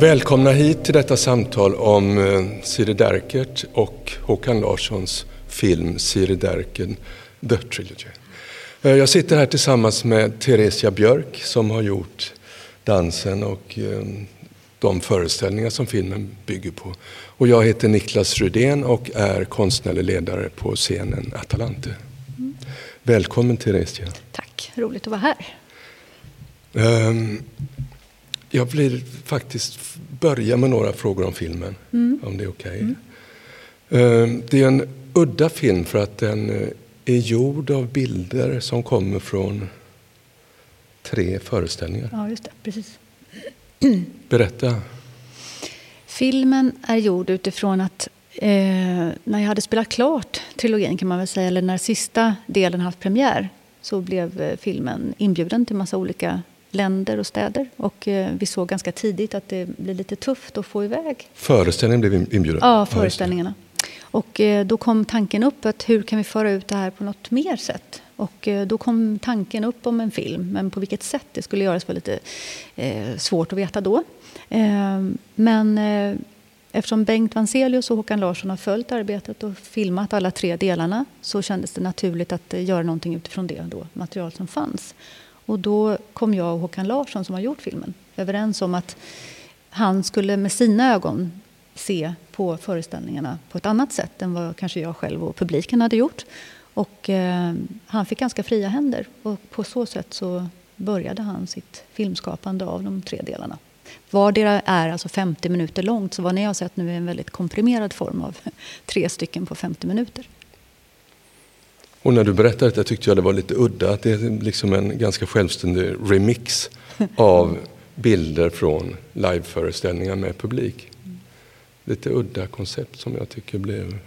Välkomna hit till detta samtal om eh, Siri Derkert och Håkan Larssons film Siri Derken The Trilogy. Eh, jag sitter här tillsammans med Theresia Björk som har gjort dansen och eh, de föreställningar som filmen bygger på. Och jag heter Niklas Rudén och är konstnärlig ledare på scenen Atalante. Mm. Välkommen Theresia. Tack, roligt att vara här. Um, jag vill faktiskt börja med några frågor om filmen, mm. om det är okej. Okay. Mm. Um, det är en udda film för att den eh, är gjord av bilder som kommer från tre föreställningar. Ja, just det. Precis. Berätta. Filmen är gjord utifrån att eh, när jag hade spelat klart trilogin kan man väl säga, eller när sista delen haft premiär, så blev eh, filmen inbjuden till massa olika länder och städer. Och eh, vi såg ganska tidigt att det blir lite tufft att få iväg. Föreställningen blev inbjuden? Ja, föreställningarna. Och eh, då kom tanken upp att hur kan vi föra ut det här på något mer sätt? Och eh, då kom tanken upp om en film, men på vilket sätt det skulle göras var lite svårt att veta då. Eh, men eftersom Bengt Vanselius och Håkan Larsson har följt arbetet och filmat alla tre delarna så kändes det naturligt att göra någonting utifrån det då, material som fanns. Och då kom jag och Håkan Larsson som har gjort filmen överens om att han skulle med sina ögon se på föreställningarna på ett annat sätt än vad kanske jag själv och publiken hade gjort. Och eh, han fick ganska fria händer och på så sätt så började han sitt filmskapande av de tre delarna. Vardera är alltså 50 minuter långt, så vad ni har sett nu är en väldigt komprimerad form av tre stycken på 50 minuter. Och när du berättade det tyckte jag det var lite udda, att det är liksom en ganska självständig remix av bilder från liveföreställningar med publik. Lite udda koncept som jag tycker blev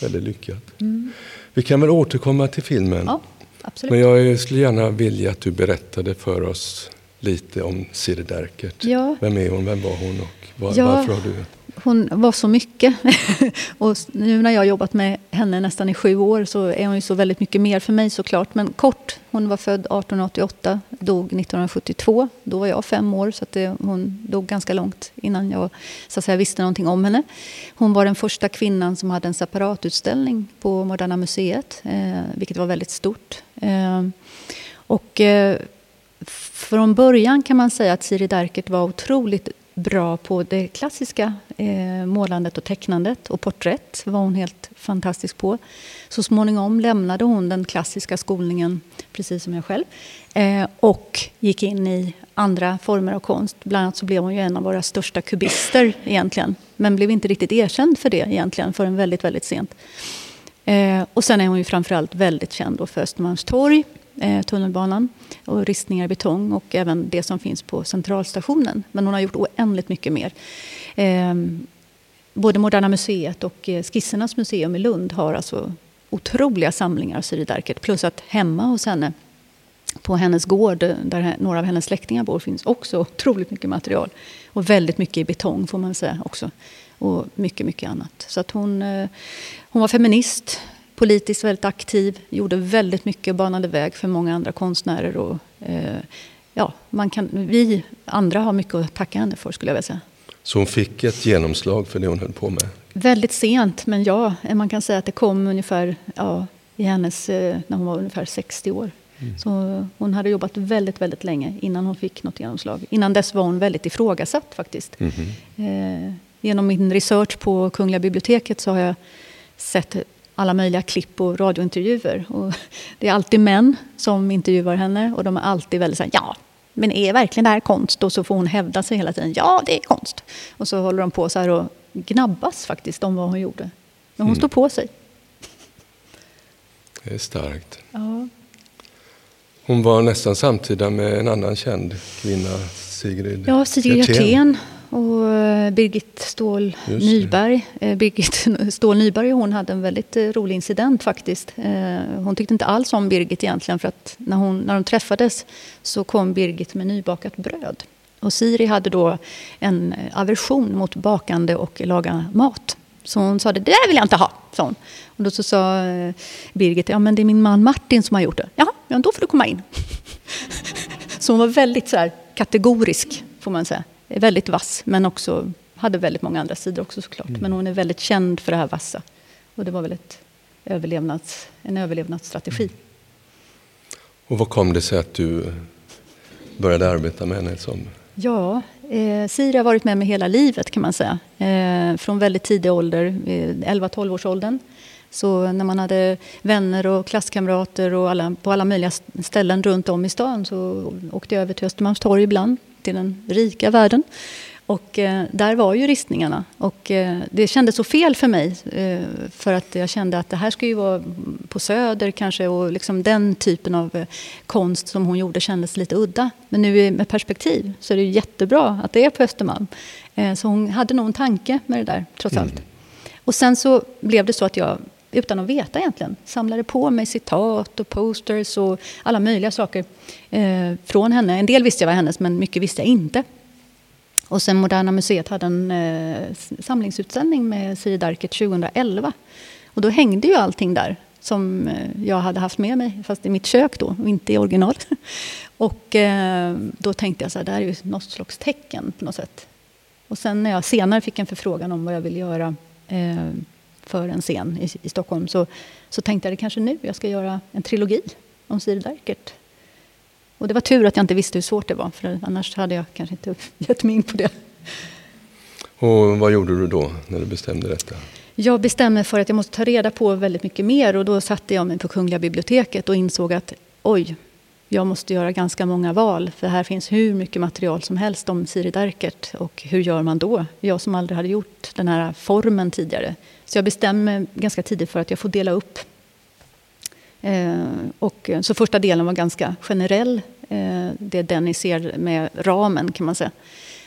väldigt lyckat. Mm. Vi kan väl återkomma till filmen. Ja, absolut. Men jag skulle gärna vilja att du berättade för oss lite om Siri Derkert. Ja. Vem är hon, vem var hon och var, ja. varför har du hon var så mycket. och nu när jag har jobbat med henne nästan i sju år så är hon ju så väldigt mycket mer för mig såklart. Men kort, hon var född 1888, dog 1972. Då var jag fem år så det, hon dog ganska långt innan jag så att säga, visste någonting om henne. Hon var den första kvinnan som hade en separatutställning på Moderna Museet, eh, vilket var väldigt stort. Eh, och eh, från början kan man säga att Siri Derkert var otroligt bra på det klassiska eh, målandet och tecknandet och porträtt var hon helt fantastisk på. Så småningom lämnade hon den klassiska skolningen, precis som jag själv, eh, och gick in i andra former av konst. Bland annat så blev hon ju en av våra största kubister egentligen, men blev inte riktigt erkänd för det egentligen förrän väldigt, väldigt sent. Eh, och sen är hon ju framförallt väldigt känd för Östermalmstorg eh, tunnelbanan och ristningar i betong och även det som finns på centralstationen. Men hon har gjort oändligt mycket mer. Eh, både Moderna Museet och eh, Skissernas museum i Lund har alltså otroliga samlingar av Siri Derkert. Plus att hemma hos henne på hennes gård, eh, där några av hennes släktingar bor, finns också otroligt mycket material. Och väldigt mycket i betong får man säga också. Och mycket, mycket annat. Så att hon, eh, hon var feminist, politiskt väldigt aktiv, gjorde väldigt mycket, banade väg för många andra konstnärer. Och, eh, ja, man kan, vi andra har mycket att tacka henne för skulle jag vilja säga. Så hon fick ett genomslag för det hon höll på med? Väldigt sent, men ja, man kan säga att det kom ungefär ja, i hennes, eh, när hon var ungefär 60 år. Mm. Så hon hade jobbat väldigt, väldigt länge innan hon fick något genomslag. Innan dess var hon väldigt ifrågasatt faktiskt. Mm. Eh, genom min research på Kungliga biblioteket så har jag sett alla möjliga klipp och radiointervjuer. Och det är alltid män som intervjuar henne och de är alltid väldigt så här, ja, men är verkligen det här konst? Och så får hon hävda sig hela tiden, ja det är konst. Och så håller de på så här och gnabbas faktiskt om vad hon gjorde. Men hon mm. står på sig. Det är starkt. Ja. Hon var nästan samtida med en annan känd kvinna, Sigrid Ja, Sigrid Hjertén och eh, Birgit Ståhl Nyberg. Eh, Birgit Ståhl Nyberg hon hade en väldigt eh, rolig incident faktiskt. Hon tyckte inte alls om Birgit egentligen för att när, hon, när de träffades så kom Birgit med nybakat bröd. Och Siri hade då en aversion mot bakande och laga mat. Så hon sa det där vill jag inte ha, sa hon. Och då så sa Birgit, ja men det är min man Martin som har gjort det. Jaha, ja, då får du komma in. Så hon var väldigt så här, kategorisk, får man säga är väldigt vass men också hade väldigt många andra sidor också såklart. Mm. Men hon är väldigt känd för det här vassa. Och det var väl ett överlevnads, en överlevnadsstrategi. Mm. Och vad kom det sig att du började arbeta med henne som Ja, eh, Siri har varit med mig hela livet kan man säga. Eh, från väldigt tidig ålder, eh, 11-12 års åldern. Så när man hade vänner och klasskamrater och alla, på alla möjliga ställen runt om i stan så åkte jag över till Östermalmstorg ibland, till den rika världen. Och eh, där var ju ristningarna. Och eh, det kändes så fel för mig. Eh, för att jag kände att det här ska ju vara på Söder kanske. Och liksom den typen av konst som hon gjorde kändes lite udda. Men nu med perspektiv så är det jättebra att det är på Östermalm. Så hon hade nog en tanke med det där, trots mm. allt. Och sen så blev det så att jag utan att veta egentligen. Samlade på mig citat och posters och alla möjliga saker eh, från henne. En del visste jag var hennes, men mycket visste jag inte. Och sen Moderna Museet hade en eh, samlingsutställning med Siri Darket 2011. Och då hängde ju allting där som eh, jag hade haft med mig, fast i mitt kök då, och inte i original. Och eh, då tänkte jag så här, det här är ju något slags tecken på något sätt. Och sen när jag senare fick en förfrågan om vad jag ville göra eh, för en scen i, i Stockholm så, så tänkte jag det kanske nu jag ska göra en trilogi om Siri Darkert. Och det var tur att jag inte visste hur svårt det var, för annars hade jag kanske inte gett mig in på det. Och vad gjorde du då, när du bestämde detta? Jag bestämde för att jag måste ta reda på väldigt mycket mer och då satte jag mig på Kungliga biblioteket och insåg att oj, jag måste göra ganska många val för här finns hur mycket material som helst om Siri Derkert och hur gör man då? Jag som aldrig hade gjort den här formen tidigare. Så jag bestämmer mig ganska tidigt för att jag får dela upp Eh, och, så första delen var ganska generell. Eh, det är den ni ser med ramen kan man säga.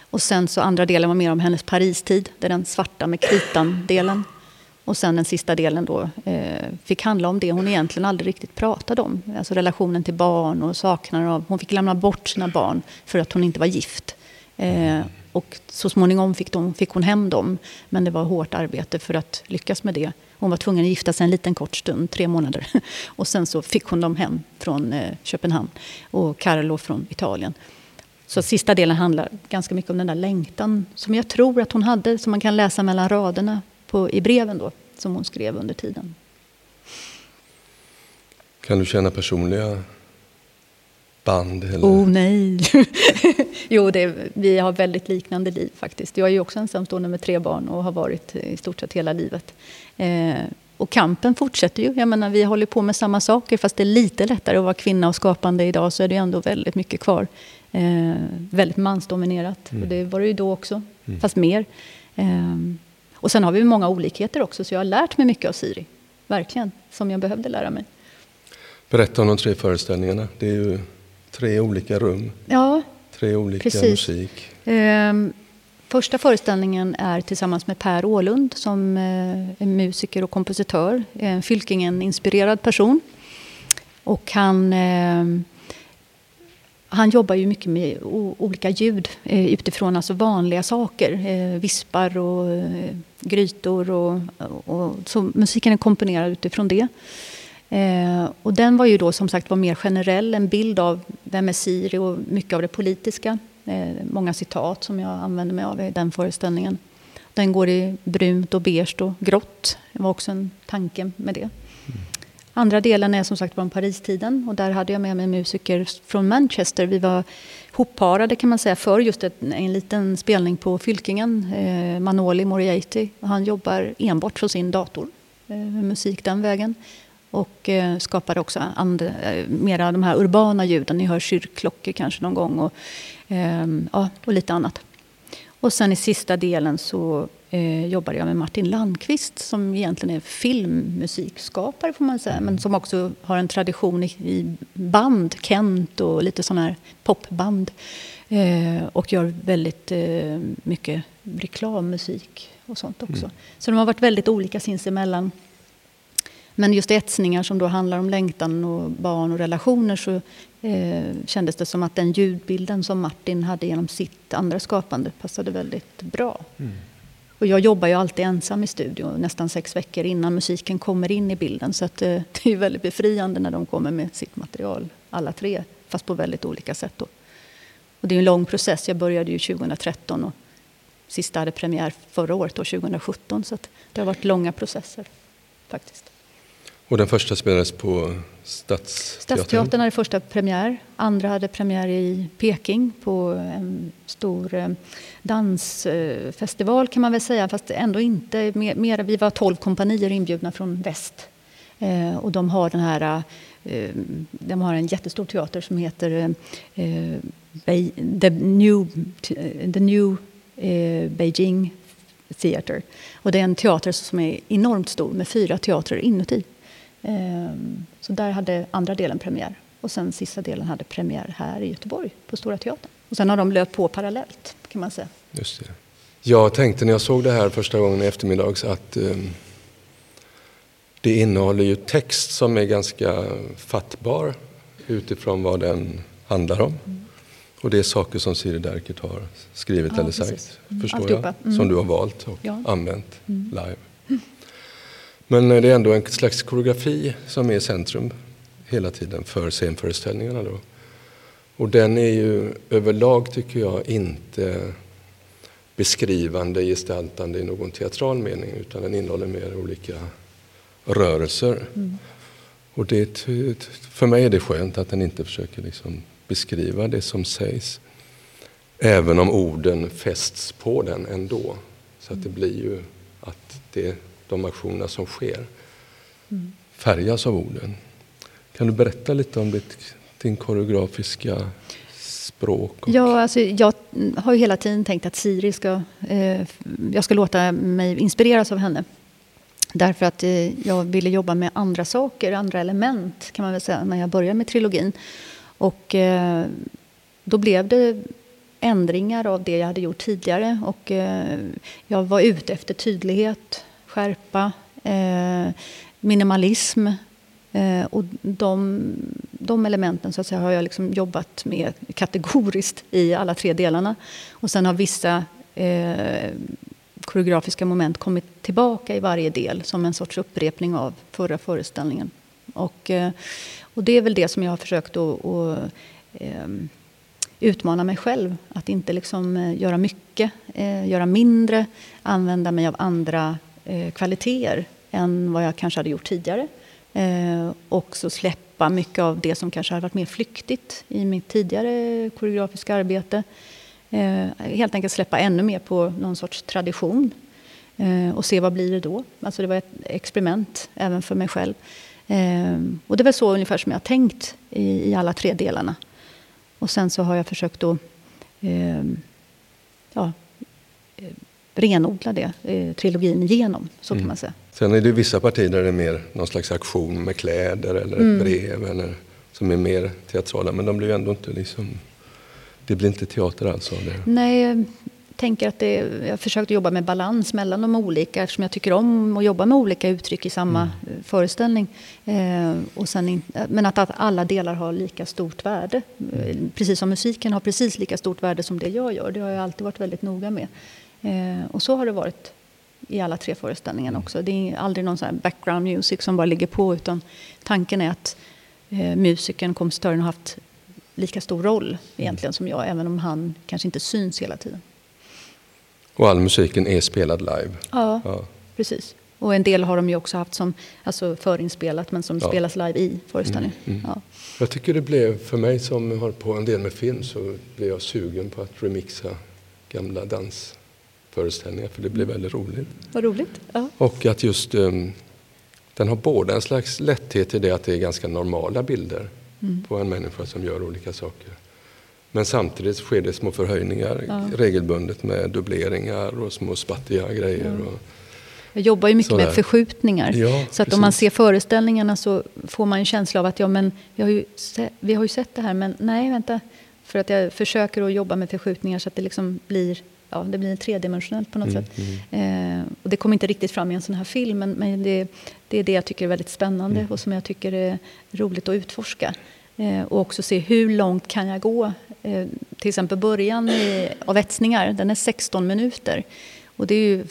Och sen så andra delen var mer om hennes Paristid. Det är den svarta med kritan-delen. Och sen den sista delen då eh, fick handla om det hon egentligen aldrig riktigt pratade om. Alltså relationen till barn och saknaden av... Hon fick lämna bort sina barn för att hon inte var gift. Eh, och så småningom fick, de, fick hon hem dem. Men det var hårt arbete för att lyckas med det. Hon var tvungen att gifta sig en liten kort stund, tre månader. Och sen så fick hon dem hem från eh, Köpenhamn och Carlo från Italien. Så sista delen handlar ganska mycket om den där längtan som jag tror att hon hade, som man kan läsa mellan raderna på, i breven då, som hon skrev under tiden. Kan du känna personliga band? Eller? Oh nej! jo, det, vi har väldigt liknande liv faktiskt. Jag är ju också ensamstående med tre barn och har varit i stort sett hela livet. Eh, och kampen fortsätter ju. Jag menar, vi håller på med samma saker fast det är lite lättare att vara kvinna och skapande idag så är det ändå väldigt mycket kvar. Eh, väldigt mansdominerat. Mm. Och det var det ju då också, mm. fast mer. Eh, och sen har vi många olikheter också så jag har lärt mig mycket av Siri. Verkligen, som jag behövde lära mig. Berätta om de tre föreställningarna. Det är ju tre olika rum. Ja, Tre olika precis. musik. Um, Första föreställningen är tillsammans med Per Ålund som eh, är musiker och kompositör. En Fylkingen-inspirerad person. Och han, eh, han jobbar ju mycket med olika ljud eh, utifrån alltså vanliga saker. Eh, vispar och eh, grytor. Och, och, så musiken är komponerad utifrån det. Och den var ju då som sagt var mer generell, en bild av vem är Siri och mycket av det politiska. Många citat som jag använder mig av i den föreställningen. Den går i brunt och beige och grått. Det var också en tanke med det. Mm. Andra delen är som sagt från Paristiden och där hade jag med mig musiker från Manchester. Vi var hopparade kan man säga för just en liten spelning på Fylkingen. Eh, Manoli Moriarty. Han jobbar enbart från sin dator. Eh, musik den vägen. Och eh, skapade också and, eh, mera de här urbana ljuden. Ni hör kyrkklockor kanske någon gång. Och, eh, ja, och lite annat. Och sen i sista delen så eh, jobbade jag med Martin Landqvist som egentligen är filmmusikskapare får man säga. Men som också har en tradition i, i band, Kent och lite sådana här popband. Eh, och gör väldigt eh, mycket reklammusik och sånt också. Mm. Så de har varit väldigt olika sinsemellan. Men just etsningar som då handlar om längtan och barn och relationer så eh, kändes det som att den ljudbilden som Martin hade genom sitt andra skapande passade väldigt bra. Mm. Och jag jobbar ju alltid ensam i studion nästan sex veckor innan musiken kommer in i bilden. Så att, eh, det är väldigt befriande när de kommer med sitt material, alla tre, fast på väldigt olika sätt. Då. Och det är en lång process. Jag började ju 2013 och sista hade premiär förra året, då, 2017. Så det har varit långa processer faktiskt. Och den första spelades på Stadsteatern? Stadsteatern hade första premiär. Andra hade premiär i Peking på en stor eh, dansfestival kan man väl säga. Fast ändå inte. Mer, vi var tolv kompanier inbjudna från väst. Eh, och de har den här eh, de har en jättestor teater som heter eh, The New, The New eh, Beijing Theater. Och det är en teater som är enormt stor med fyra teatrar inuti. Ehm, så där hade andra delen premiär. Och sen sista delen hade premiär här i Göteborg på Stora Teatern. Och sen har de löpt på parallellt kan man säga. Just det. Jag tänkte när jag såg det här första gången i eftermiddags att um, det innehåller ju text som är ganska fattbar utifrån vad den handlar om. Mm. Och det är saker som Siri Derkert har skrivit ja, eller sagt, mm. förstår Alltihopa. jag, mm. som du har valt och ja. använt mm. live. Men det är ändå en slags koreografi som är i centrum hela tiden för scenföreställningarna. Då. Och den är ju överlag, tycker jag, inte beskrivande, gestaltande i någon teatral mening utan den innehåller mer olika rörelser. Mm. Och det, för mig är det skönt att den inte försöker liksom beskriva det som sägs. Även om orden fästs på den ändå. Så att det blir ju att det de aktionerna som sker färgas av orden. Kan du berätta lite om ditt, din koreografiska språk? Och... Ja, alltså, jag har ju hela tiden tänkt att Siri ska, eh, jag ska låta mig inspireras av henne. Därför att eh, jag ville jobba med andra saker, andra element kan man väl säga, när jag började med trilogin. Och eh, då blev det ändringar av det jag hade gjort tidigare. Och eh, jag var ute efter tydlighet, skärpa, eh, minimalism. Eh, och de, de, elementen så att säga, har jag liksom jobbat med kategoriskt i alla tre delarna. Och sen har vissa eh, koreografiska moment kommit tillbaka i varje del som en sorts upprepning av förra föreställningen. Och, eh, och det är väl det som jag har försökt att, att eh, utmana mig själv. Att inte liksom eh, göra mycket, eh, göra mindre, använda mig av andra eh, kvaliteter än vad jag kanske hade gjort tidigare. Eh, också släppa mycket av det som kanske hade varit mer flyktigt i mitt tidigare koreografiska arbete. Eh, helt enkelt släppa ännu mer på någon sorts tradition eh, och se vad blir det då. Alltså det var ett experiment även för mig själv. Eh, och det är väl så ungefär som jag har tänkt i, i alla tre delarna. Och sen så har jag försökt att eh, ja, renodla det, eh, trilogin igenom. Så kan mm. man säga. Sen är det vissa partier där det är mer någon slags aktion med kläder eller mm. ett brev eller, som är mer teatrala. Men de blir ju ändå inte liksom, det blir inte teater alls av det. Nej, jag tänker att det, jag försökte jobba med balans mellan de olika eftersom jag tycker om att jobba med olika uttryck i samma mm. Eh, föreställning. Eh, och sen in, men att, att, alla delar har lika stort värde. Eh, precis som musiken har precis lika stort värde som det jag gör. Det har jag alltid varit väldigt noga med. Eh, och så har det varit i alla tre föreställningarna också. Det är aldrig någon sån background music som bara ligger på utan tanken är att eh, musikern, kompositören har haft lika stor roll egentligen som jag även om han kanske inte syns hela tiden. Och all musiken är spelad live? Ja, ja. precis. Och en del har de ju också haft som alltså förinspelat men som ja. spelas live i föreställningen. Mm, mm. Ja. Jag tycker det blev, för mig som har på en del med film så blev jag sugen på att remixa gamla dans föreställningar för det blev väldigt roligt. Vad roligt. Ja. Och att just um, den har både en slags lätthet i det att det är ganska normala bilder mm. på en människa som gör olika saker. Men samtidigt sker det små förhöjningar ja. regelbundet med dubbleringar och små spattiga grejer. Ja. Och, jag jobbar ju mycket sådär. med förskjutningar. Ja, så att precis. om man ser föreställningarna så får man en känsla av att ja, men vi, har ju sett, vi har ju sett det här men nej vänta. För att jag försöker att jobba med förskjutningar så att det liksom blir ja, det blir tredimensionellt på något mm, sätt. Mm. Eh, och det kommer inte riktigt fram i en sån här film men, men det, det, är det jag tycker är väldigt spännande mm. och som jag tycker är roligt att utforska. Eh, och också se hur långt kan jag gå. Eh, till exempel början i, av etsningar, den är 16 minuter. Och det är ju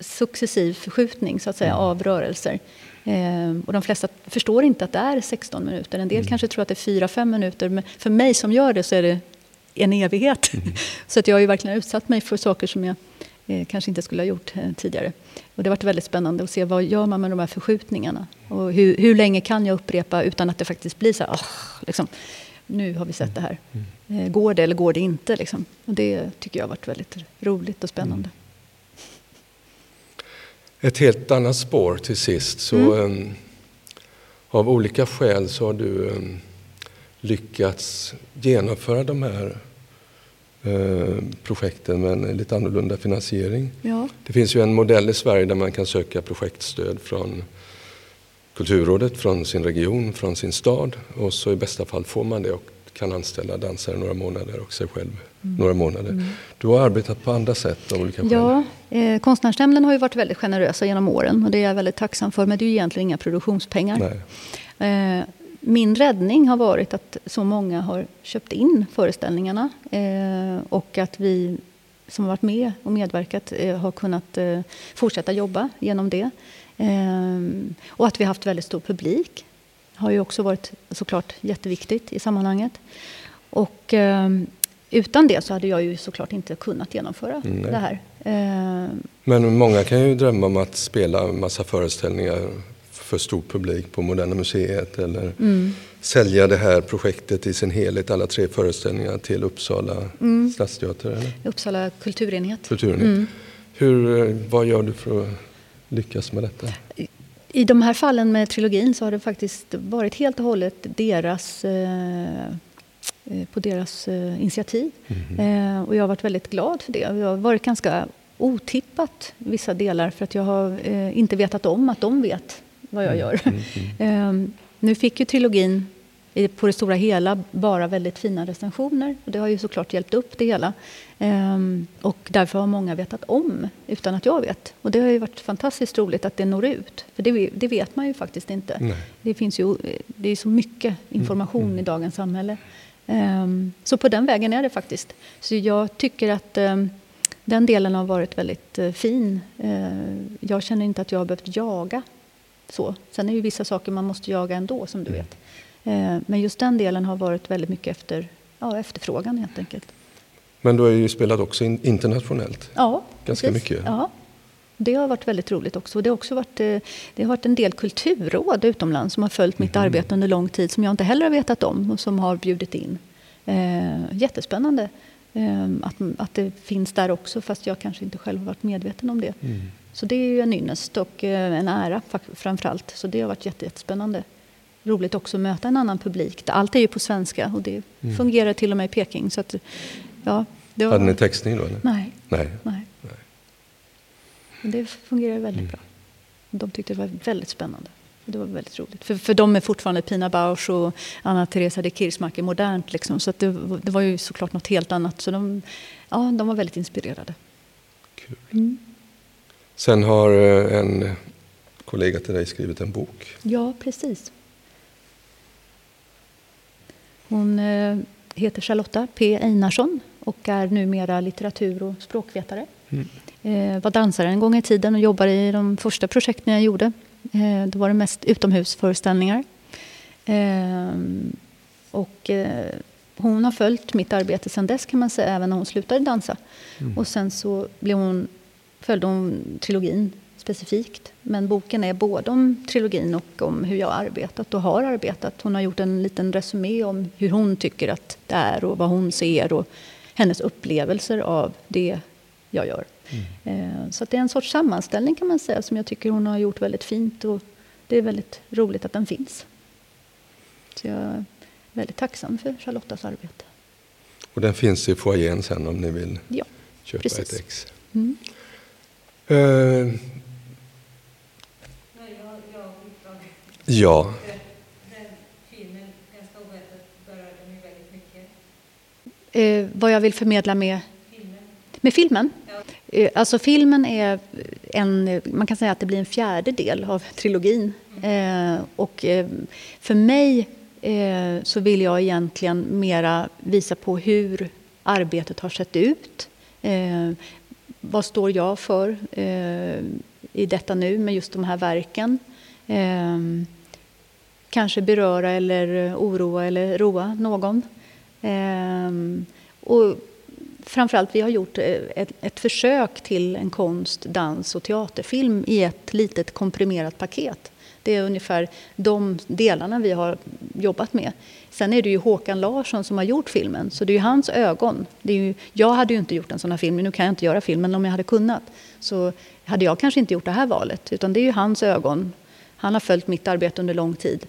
successiv förskjutning så att säga, mm. av rörelser. Eh, och de flesta förstår inte att det är 16 minuter. En del mm. kanske tror att det är 4-5 minuter. Men för mig som gör det så är det en evighet. Mm. Så att jag har ju verkligen utsatt mig för saker som jag eh, kanske inte skulle ha gjort eh, tidigare. Och det har varit väldigt spännande att se vad gör man med de här förskjutningarna. Och hur, hur länge kan jag upprepa utan att det faktiskt blir så här, oh, liksom, nu har vi sett det här. Mm. Eh, går det eller går det inte? Liksom. Och det tycker jag har varit väldigt roligt och spännande. Mm. Ett helt annat spår till sist. Så, um, av olika skäl så har du um, lyckats genomföra de här uh, projekten med en lite annorlunda finansiering. Ja. Det finns ju en modell i Sverige där man kan söka projektstöd från Kulturrådet, från sin region, från sin stad och så i bästa fall får man det och kan anställa dansare några månader och sig själv mm. några månader. Mm. Du har arbetat på andra sätt av olika skäl. Ja, eh, Konstnärsnämnden har ju varit väldigt generösa genom åren och det är jag väldigt tacksam för. Men det är ju egentligen inga produktionspengar. Eh, min räddning har varit att så många har köpt in föreställningarna eh, och att vi som har varit med och medverkat eh, har kunnat eh, fortsätta jobba genom det. Och att vi har haft väldigt stor publik har ju också varit såklart jätteviktigt i sammanhanget. Och utan det så hade jag ju såklart inte kunnat genomföra mm, det här. Men många kan ju drömma om att spela massa föreställningar för stor publik på Moderna Museet eller mm. sälja det här projektet i sin helhet, alla tre föreställningar till Uppsala mm. stadsteater? Eller? Uppsala kulturenhet. kulturenhet. Mm. Hur, eh, vad gör du för att lyckas med detta? I de här fallen med trilogin så har det faktiskt varit helt och hållet deras, eh, eh på deras eh, initiativ. Mm. Eh, och jag har varit väldigt glad för det. Jag har varit ganska otippat vissa delar för att jag har eh, inte vetat om att de vet vad jag mm, gör. Mm, mm. eh, nu fick ju trilogin på det stora hela bara väldigt fina recensioner. Och det har ju såklart hjälpt upp det hela. Ehm, och därför har många vetat om utan att jag vet. Och det har ju varit fantastiskt roligt att det når ut. För det, det vet man ju faktiskt inte. Nej. Det finns ju det är så mycket information mm. i dagens samhälle. Ehm, så på den vägen är det faktiskt. Så jag tycker att ehm, den delen har varit väldigt eh, fin. jag känner inte att jag har behövt jaga så. Sen är det ju vissa saker man måste jaga ändå som du mm. vet. Eh, men just den delen har varit väldigt mycket efter ja, efterfrågan helt enkelt. Men du har ju spelat också internationellt. Ja, Ganska precis. mycket. Ja. Det har varit väldigt roligt också. Det har också varit, eh, det har varit en del kulturråd utomlands som har följt mitt mm. arbete under lång tid som jag inte heller har vetat om och som har bjudit in. Eh, jättespännande eh, att, att det finns där också fast jag kanske inte själv har varit medveten om det. Mm. Så det är ju en ynnest och eh, en ära framförallt. Så det har varit jättespännande roligt också att möta en annan publik. Allt är ju på svenska och det mm. fungerar till och med i Peking. Så att, ja, det var... Hade ni textning då? Eller? Nej. Nej. Nej. Men det fungerar väldigt mm. bra. De tyckte det var väldigt spännande. Det var väldigt roligt. För, för dem är fortfarande Pina Bausch och Anna-Teresa de Kirchmacher modernt. Liksom. Så det, det, var ju såklart något helt annat. Så de, ja, de var väldigt inspirerade. Kul. Mm. Sen har eh, en kollega till dig skrivit en bok. Ja, precis. Hon eh, heter Charlotta P Einarsson och är numera litteratur och språkvetare. Mm. Eh, var dansare en gång i tiden och jobbade i de första projekten jag gjorde. Då var det mest utomhusföreställningar. Och hon har följt mitt arbete sedan dess kan man säga, även när hon slutade dansa. Mm. Och sen så blev hon, följde hon trilogin specifikt. Men boken är både om trilogin och om hur jag arbetat och har arbetat. Hon har gjort en liten resumé om hur hon tycker att det är och vad hon ser och hennes upplevelser av det jag gör. Mm. Så det är en sorts sammanställning kan man säga som jag tycker hon har gjort väldigt fint och det är väldigt roligt att den finns. Så jag är väldigt tacksam för Charlottas arbete. Och den finns i foajén sen om ni vill ja, köpa precis. ett ex. Mm. Uh, Ja. Eh, vad jag vill förmedla med filmen. Med filmen? Ja. Eh, alltså filmen är en, man kan säga att det blir en fjärde del av trilogin. Mm. Eh, och eh, för mig eh, så vill jag egentligen mera visa på hur arbetet har sett ut. Vad står jag för eh, i detta nu med just de här verken? Ehm, kanske beröra eller oroa eller roa någon. Eh, och framförallt vi har gjort eh, ett, ett försök till en konst, dans och teaterfilm i ett litet komprimerat paket. Det är ungefär de delarna vi har jobbat med. Sen är det ju Håkan Larsson som har gjort filmen, så det är ju hans ögon. Det är ju, jag hade ju inte gjort en sån här film, nu kan jag inte göra filmen, men om jag hade kunnat så hade jag kanske inte gjort det här valet. Utan det är ju hans ögon. Han har följt mitt arbete under lång tid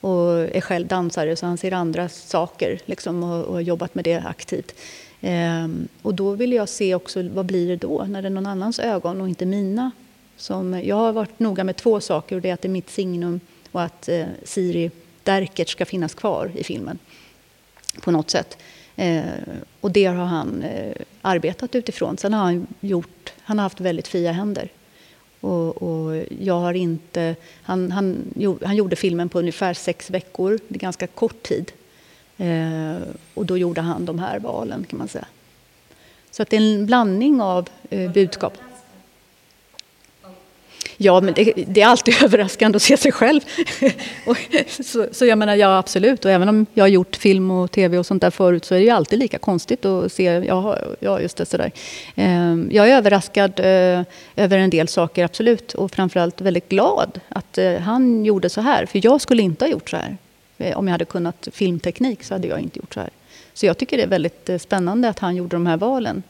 och är själv dansare så han ser andra saker liksom, och, och har jobbat med det aktivt. Ehm, och då vill jag se också vad blir det då när det är någon annans ögon och inte mina. Som, jag har varit noga med två saker och det är att det är mitt signum och att eh, Siri Derkert ska finnas kvar i filmen på något sätt. Eh, och det har han eh, arbetat utifrån. Sen har han gjort, han har haft väldigt fria händer. Och, och jag har inte, han, han, han gjorde filmen på ungefär sex veckor, det är ganska kort tid. Eh, och då gjorde han de här valen kan man säga. Så att det är en blandning av eh, budskap. Ja, men det, det, är alltid överraskande att se sig själv. så, så, jag menar, ja absolut. Och även om jag har gjort film och tv och sånt där förut så är det ju alltid lika konstigt att se, ja, ja just det, sådär. Ehm, jag är överraskad eh, över en del saker, absolut. Och framförallt väldigt glad att eh, han gjorde så här. För jag skulle inte ha gjort så här. Eh, om jag hade kunnat filmteknik så hade jag inte gjort så här. Så jag tycker det är väldigt spännande att han gjorde de här valen.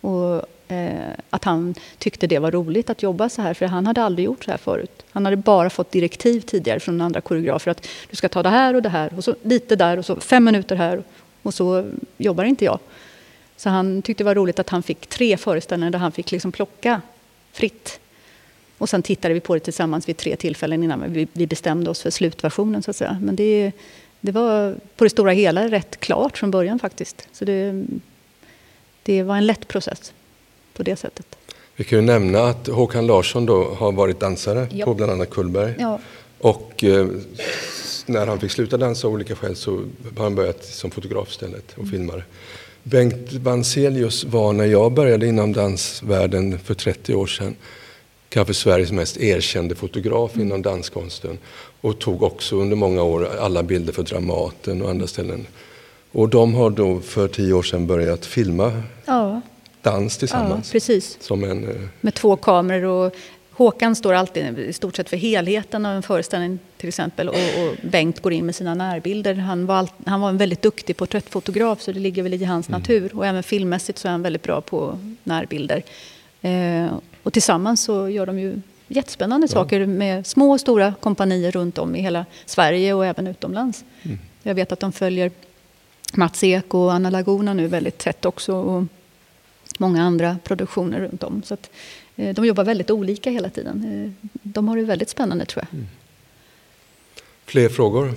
Och Eh, att han tyckte det var roligt att jobba så här, för han hade aldrig gjort så här förut. Han hade bara fått direktiv tidigare från andra koreografer att du ska ta det här och det här och så lite där och så fem minuter här och så jobbar inte jag. Så han tyckte det var roligt att han fick tre föreställningar där han fick liksom plocka fritt. Och sen tittade vi på det tillsammans vid tre tillfällen innan vi bestämde oss för slutversionen så att säga. Men det, det var på det stora hela rätt klart från början faktiskt. Så det, det var en lätt process på det sättet. Vi kan ju nämna att Håkan Larsson då har varit dansare ja. på bland annat Kullberg. Ja. Och eh, när han fick sluta dansa av olika skäl så har han börjat som fotograf istället och mm. filmare. Bengt Vanzelius var när jag började inom dansvärlden för 30 år sedan kanske Sveriges mest erkände fotograf mm. inom danskonsten och tog också under många år alla bilder för Dramaten och andra ställen. Och de har då för tio år sedan börjat filma ja dans tillsammans. Ja, precis. Som en, eh, Med två kameror och Håkan står alltid i stort sett för helheten av en föreställning till exempel och, och Bengt går in med sina närbilder. Han var, all, han var en väldigt duktig porträttfotograf så det ligger väl i hans mm. natur och även filmmässigt så är han väldigt bra på närbilder. Eh, och tillsammans så gör de ju jättespännande ja. saker med små och stora kompanier runt om i hela Sverige och även utomlands. Mm. Jag vet att de följer Mats Ek och Anna Laguna nu väldigt tätt också. Och många andra produktioner runt om. Så att, eh, de jobbar väldigt olika hela tiden. Eh, de har det väldigt spännande tror jag. Mm. Fler frågor?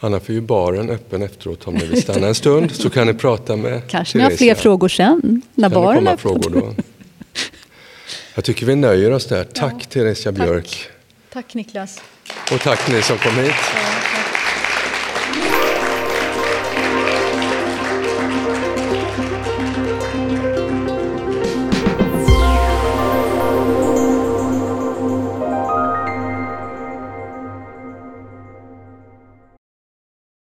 Annars är ju baren öppen efteråt om ni vill stanna en stund så kan ni prata med Kanske ni har fler frågor sen när kan baren är. Frågor då. Jag tycker vi nöjer oss där. Tack ja, Teresia Björk. Tack Niklas. Och tack ni som kom hit.